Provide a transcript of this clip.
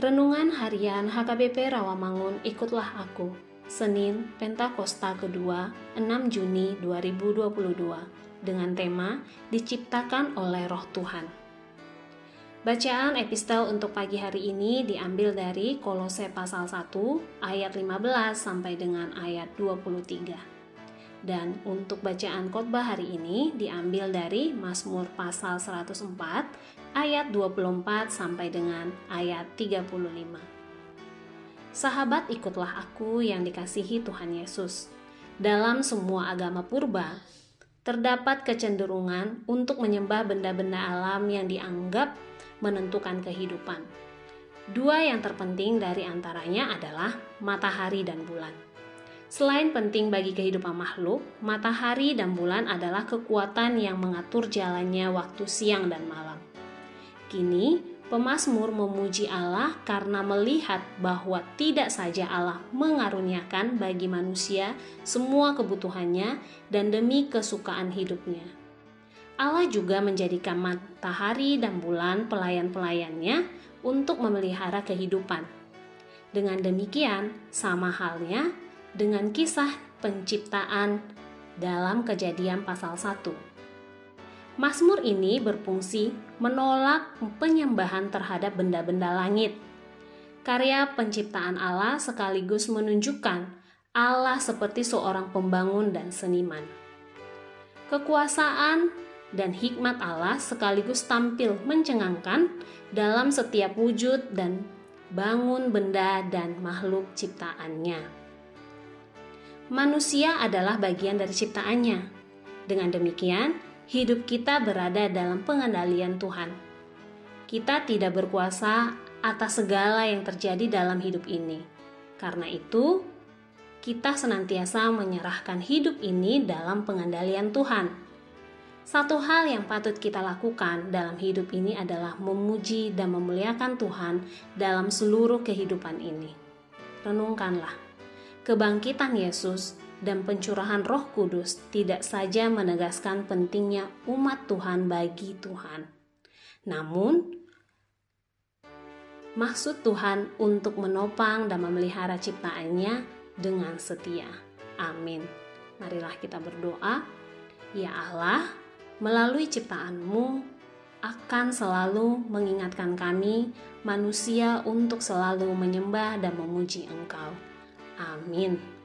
Renungan Harian HKBP Rawamangun Ikutlah Aku Senin Pentakosta kedua 6 Juni 2022 dengan tema Diciptakan oleh Roh Tuhan Bacaan epistel untuk pagi hari ini diambil dari Kolose pasal 1 ayat 15 sampai dengan ayat 23. Dan untuk bacaan khotbah hari ini diambil dari Mazmur pasal 104 ayat 24 sampai dengan ayat 35. Sahabat ikutlah aku yang dikasihi Tuhan Yesus. Dalam semua agama purba, terdapat kecenderungan untuk menyembah benda-benda alam yang dianggap menentukan kehidupan. Dua yang terpenting dari antaranya adalah matahari dan bulan. Selain penting bagi kehidupan makhluk, matahari dan bulan adalah kekuatan yang mengatur jalannya waktu siang dan malam. Kini, pemazmur memuji Allah karena melihat bahwa tidak saja Allah mengaruniakan bagi manusia semua kebutuhannya dan demi kesukaan hidupnya. Allah juga menjadikan matahari dan bulan pelayan-pelayannya untuk memelihara kehidupan. Dengan demikian, sama halnya dengan kisah penciptaan dalam kejadian pasal 1. Mazmur ini berfungsi menolak penyembahan terhadap benda-benda langit. Karya penciptaan Allah sekaligus menunjukkan Allah seperti seorang pembangun dan seniman. Kekuasaan dan hikmat Allah sekaligus tampil mencengangkan dalam setiap wujud dan bangun benda dan makhluk ciptaannya manusia adalah bagian dari ciptaannya. Dengan demikian, hidup kita berada dalam pengendalian Tuhan. Kita tidak berkuasa atas segala yang terjadi dalam hidup ini. Karena itu, kita senantiasa menyerahkan hidup ini dalam pengendalian Tuhan. Satu hal yang patut kita lakukan dalam hidup ini adalah memuji dan memuliakan Tuhan dalam seluruh kehidupan ini. Renungkanlah kebangkitan Yesus dan pencurahan Roh Kudus tidak saja menegaskan pentingnya umat Tuhan bagi Tuhan, namun maksud Tuhan untuk menopang dan memelihara ciptaannya dengan setia. Amin. Marilah kita berdoa. Ya Allah, melalui ciptaanmu akan selalu mengingatkan kami manusia untuk selalu menyembah dan memuji Engkau. Amin.